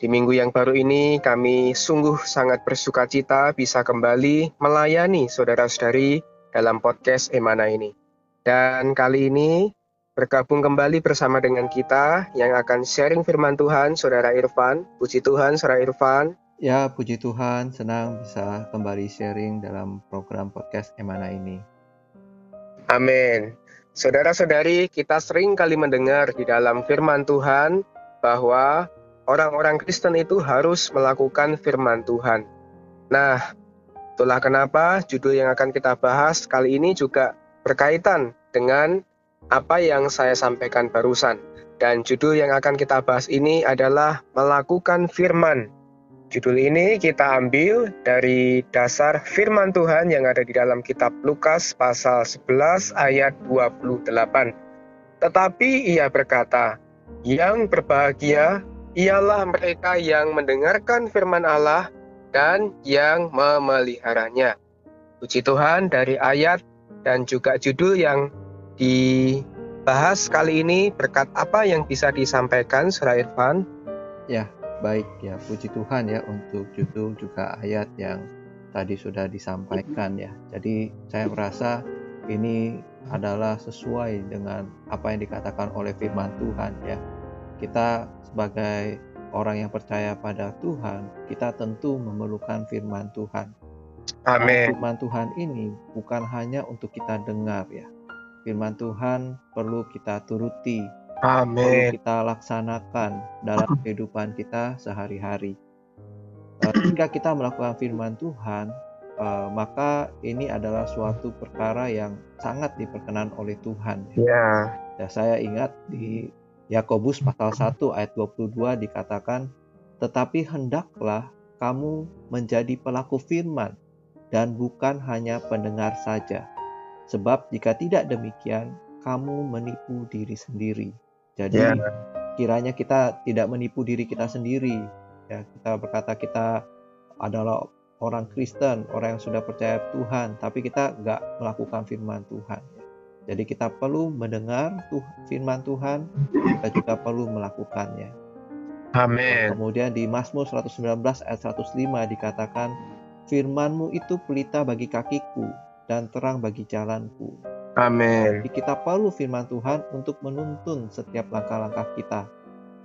Di minggu yang baru ini, kami sungguh sangat bersuka cita bisa kembali melayani saudara-saudari dalam podcast Emana ini. Dan kali ini, bergabung kembali bersama dengan kita yang akan sharing firman Tuhan, Saudara Irfan. Puji Tuhan, Saudara Irfan. Ya, puji Tuhan, senang bisa kembali sharing dalam program podcast Emana ini. Amin. Saudara-saudari, kita sering kali mendengar di dalam firman Tuhan bahwa orang-orang Kristen itu harus melakukan firman Tuhan. Nah, itulah kenapa judul yang akan kita bahas kali ini juga berkaitan dengan apa yang saya sampaikan barusan. Dan judul yang akan kita bahas ini adalah melakukan firman. Judul ini kita ambil dari dasar firman Tuhan yang ada di dalam kitab Lukas pasal 11 ayat 28. Tetapi ia berkata, yang berbahagia ialah mereka yang mendengarkan firman Allah dan yang memeliharanya. Puji Tuhan dari ayat dan juga judul yang dibahas kali ini berkat apa yang bisa disampaikan Saudara Irfan? Ya, baik ya puji Tuhan ya untuk judul juga ayat yang tadi sudah disampaikan ya. Jadi saya merasa ini adalah sesuai dengan apa yang dikatakan oleh firman Tuhan ya kita sebagai orang yang percaya pada Tuhan, kita tentu memerlukan firman Tuhan. Amin. Firman Tuhan ini bukan hanya untuk kita dengar ya. Firman Tuhan perlu kita turuti, Amin. perlu kita laksanakan dalam kehidupan kita sehari-hari. Eh, Jika kita melakukan firman Tuhan, eh, maka ini adalah suatu perkara yang sangat diperkenan oleh Tuhan. Ya. Ya, saya ingat di Yakobus pasal 1 ayat 22 dikatakan, "Tetapi hendaklah kamu menjadi pelaku firman dan bukan hanya pendengar saja. Sebab jika tidak demikian, kamu menipu diri sendiri." Jadi Ya. kiranya kita tidak menipu diri kita sendiri. Ya, kita berkata kita adalah orang Kristen, orang yang sudah percaya Tuhan, tapi kita nggak melakukan firman Tuhan. Jadi kita perlu mendengar tuh firman Tuhan, kita juga perlu melakukannya. Amin. Kemudian di Mazmur 119 ayat 105 dikatakan, Firmanmu itu pelita bagi kakiku dan terang bagi jalanku. Amin. Jadi kita perlu firman Tuhan untuk menuntun setiap langkah-langkah kita.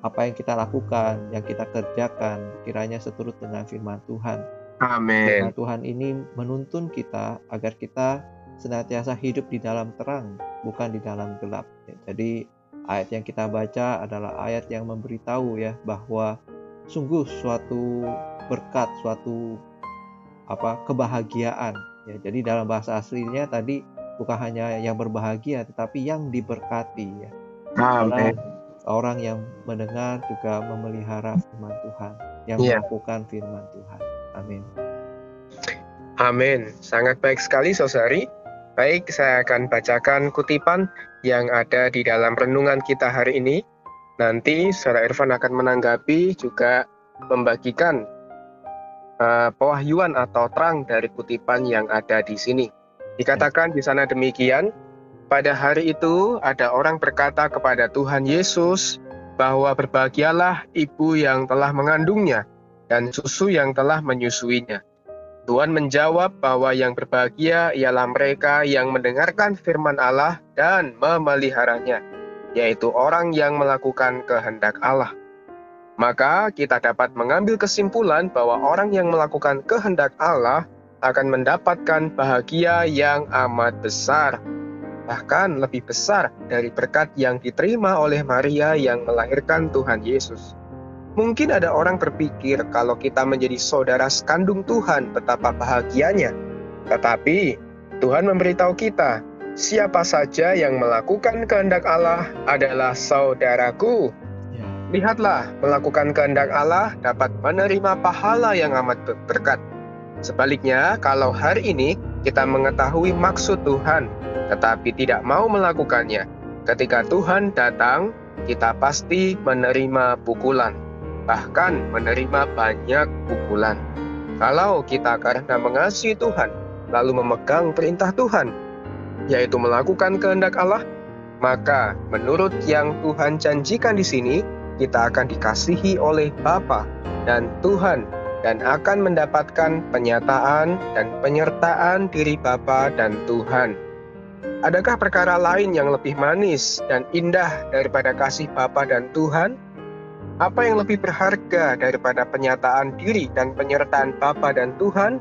Apa yang kita lakukan, yang kita kerjakan, kiranya seturut dengan firman Tuhan. Amin. Firman Tuhan ini menuntun kita agar kita senantiasa hidup di dalam terang, bukan di dalam gelap. Jadi ayat yang kita baca adalah ayat yang memberitahu ya bahwa sungguh suatu berkat, suatu apa kebahagiaan. Ya, jadi dalam bahasa aslinya tadi bukan hanya yang berbahagia, tetapi yang diberkati. Ya. Amin. orang yang mendengar juga memelihara firman Tuhan, yang Iya. melakukan firman Tuhan. Amin. Amin. Sangat baik sekali, Saudari. Baik, saya akan bacakan kutipan yang ada di dalam renungan kita hari ini. Nanti Saudara Irfan akan menanggapi juga membagikan uh, pewahyuan atau terang dari kutipan yang ada di sini. Dikatakan di sana demikian, pada hari itu ada orang berkata kepada Tuhan Yesus bahwa berbahagialah ibu yang telah mengandungnya dan susu yang telah menyusuinya. Tuhan menjawab bahwa yang berbahagia ialah mereka yang mendengarkan firman Allah dan memeliharanya, yaitu orang yang melakukan kehendak Allah. Maka kita dapat mengambil kesimpulan bahwa orang yang melakukan kehendak Allah akan mendapatkan bahagia yang amat besar, bahkan lebih besar dari berkat yang diterima oleh Maria yang melahirkan Tuhan Yesus. Mungkin ada orang berpikir kalau kita menjadi saudara sekandung Tuhan betapa bahagianya. Tetapi Tuhan memberitahu kita, siapa saja yang melakukan kehendak Allah adalah saudaraku. Ya. Lihatlah, melakukan kehendak Allah dapat menerima pahala yang amat berkat. Sebaliknya, kalau hari ini kita mengetahui maksud Tuhan, tetapi tidak mau melakukannya, ketika Tuhan datang, kita pasti menerima pukulan, bahkan menerima banyak pukulan. Kalau kita karena mengasihi Tuhan, lalu memegang perintah Tuhan, yaitu melakukan kehendak Allah, maka menurut yang Tuhan janjikan di sini, kita akan dikasihi oleh Bapa dan Tuhan dan akan mendapatkan penyataan dan penyertaan diri Bapa dan Tuhan. Adakah perkara lain yang lebih manis dan indah daripada kasih Bapa dan Tuhan? Apa yang lebih berharga daripada penyataan diri dan penyertaan Bapa dan Tuhan?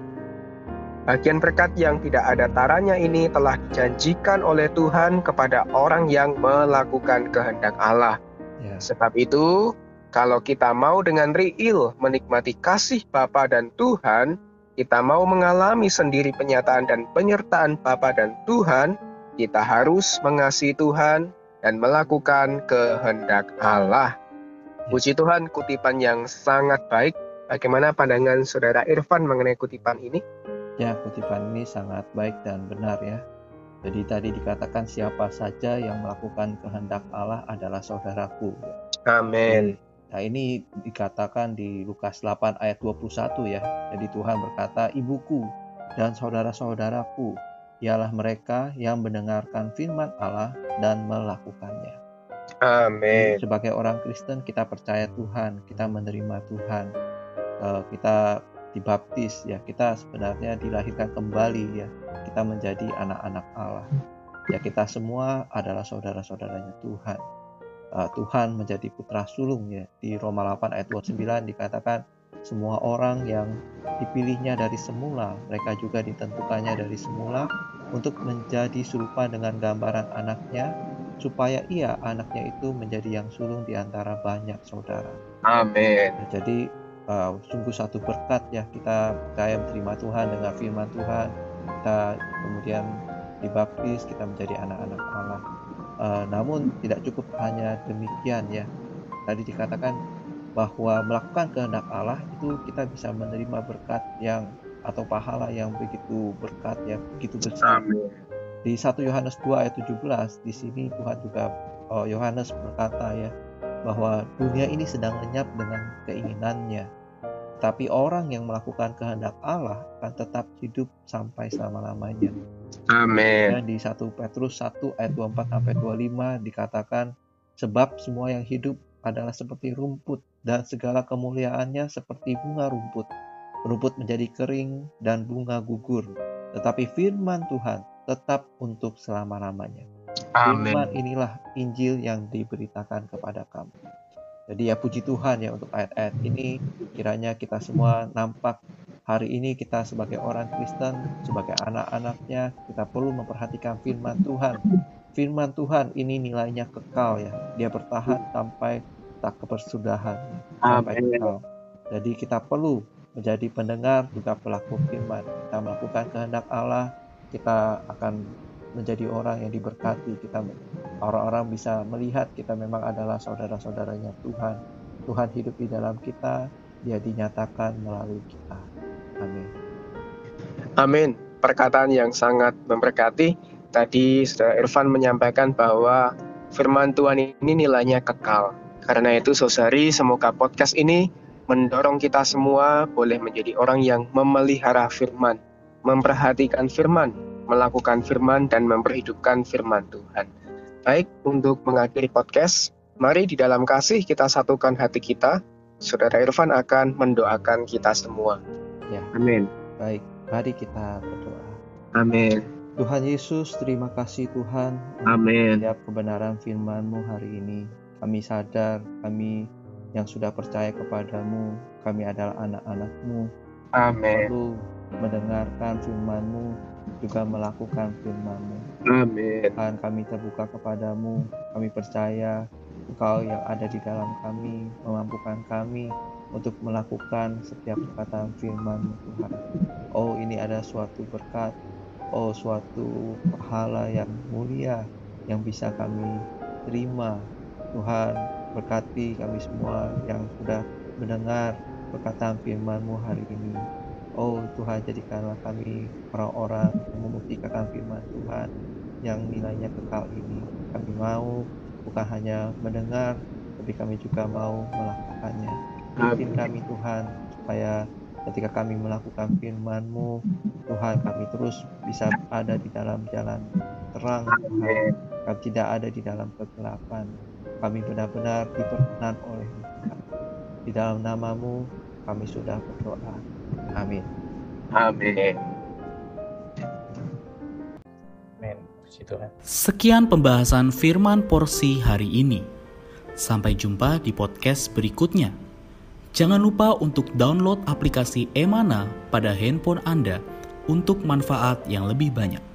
Bagian berkat yang tidak ada taranya ini telah dijanjikan oleh Tuhan kepada orang yang melakukan kehendak Allah. Ya. Sebab itu, kalau kita mau dengan riil menikmati kasih Bapa dan Tuhan, kita mau mengalami sendiri penyataan dan penyertaan Bapa dan Tuhan, kita harus mengasihi Tuhan dan melakukan kehendak Allah. Puji Tuhan, kutipan yang sangat baik. Bagaimana pandangan Saudara Irfan mengenai kutipan ini? Ya, kutipan ini sangat baik dan benar ya. Jadi tadi dikatakan siapa saja yang melakukan kehendak Allah adalah saudaraku. Amin. Nah ini dikatakan di Lukas 8 ayat 21 ya. Jadi Tuhan berkata, ibuku dan saudara-saudaraku, ialah mereka yang mendengarkan firman Allah dan melakukannya. Amin. Sebagai orang Kristen kita percaya Tuhan, kita menerima Tuhan, eh, kita dibaptis ya, kita sebenarnya dilahirkan kembali ya kita menjadi anak-anak Allah. Ya kita semua adalah saudara-saudaranya Tuhan. Uh, Tuhan menjadi putra sulung ya. Di Roma 8 ayat 29 dikatakan semua orang yang dipilihnya dari semula, mereka juga ditentukannya dari semula untuk menjadi serupa dengan gambaran anaknya, supaya ia anaknya itu menjadi yang sulung di antara banyak saudara. Amin. jadi uh, sungguh satu berkat ya kita percaya menerima Tuhan dengan firman Tuhan kita kemudian dibaptis kita menjadi anak-anak Allah. Uh, namun tidak cukup hanya demikian ya. Tadi dikatakan bahwa melakukan kehendak Allah itu kita bisa menerima berkat yang atau pahala yang begitu berkat ya begitu besar. Amin. Di 1 Yohanes 2 ayat 17 di sini Tuhan juga oh, Yohanes berkata ya bahwa dunia ini sedang lenyap dengan keinginannya tapi orang yang melakukan kehendak Allah akan tetap hidup sampai selama-lamanya. Amin. Dan di 1 Petrus 1 ayat 24 sampai 25 dikatakan sebab semua yang hidup adalah seperti rumput dan segala kemuliaannya seperti bunga rumput. Rumput menjadi kering dan bunga gugur, tetapi firman Tuhan tetap untuk selama-lamanya. Firman inilah Injil yang diberitakan kepada kamu. Jadi ya puji Tuhan ya untuk ayat-ayat ini kiranya kita semua nampak hari ini kita sebagai orang Kristen, sebagai anak-anaknya kita perlu memperhatikan firman Tuhan. Firman Tuhan ini nilainya kekal ya. Dia bertahan sampai tak kepersudahan sampai kekal. Jadi kita perlu menjadi pendengar juga pelaku firman. Kita melakukan kehendak Allah, kita akan menjadi orang yang diberkati. Kita orang-orang bisa melihat kita memang adalah saudara-saudaranya Tuhan. Tuhan hidup di dalam kita, dia dinyatakan melalui kita. Amin. Amin. Perkataan yang sangat memberkati. Tadi Saudara Irfan menyampaikan bahwa firman Tuhan ini nilainya kekal. Karena itu saudari, semoga podcast ini mendorong kita semua boleh menjadi orang yang memelihara firman, memperhatikan firman, melakukan firman dan memperhidupkan firman Tuhan. Baik, untuk mengakhiri podcast, mari di dalam kasih kita satukan hati kita. Saudara Irfan akan mendoakan kita semua. Ya. Amin. Baik, mari kita berdoa. Amin. Tuhan Yesus, terima kasih Tuhan. Amin. Setiap kebenaran firman-Mu hari ini. Kami sadar, kami yang sudah percaya kepadamu, kami adalah anak-anak-Mu. Amin. Lalu mendengarkan firman-Mu, juga melakukan firman-Mu. Amin. Tuhan kami terbuka kepadamu, kami percaya Engkau yang ada di dalam kami, memampukan kami untuk melakukan setiap perkataan firman Tuhan. Oh ini ada suatu berkat, oh suatu pahala yang mulia yang bisa kami terima Tuhan Berkati kami semua yang sudah mendengar perkataan firman-Mu hari ini. Oh Tuhan, jadikanlah kami orang-orang yang membuktikan firman Tuhan yang nilainya kekal ini. Kami mau bukan hanya mendengar, tapi kami juga mau melakukannya. Bimbing kami Tuhan, supaya ketika kami melakukan firman-Mu, Tuhan kami terus bisa ada di dalam jalan terang Tuhan. Kami tidak ada di dalam kegelapan. Kami benar-benar diperkenan oleh Tuhan. Di dalam namamu kami sudah berdoa. Amin. Amin. Sekian pembahasan firman porsi hari ini. Sampai jumpa di podcast berikutnya. Jangan lupa untuk download aplikasi Emana pada handphone Anda untuk manfaat yang lebih banyak.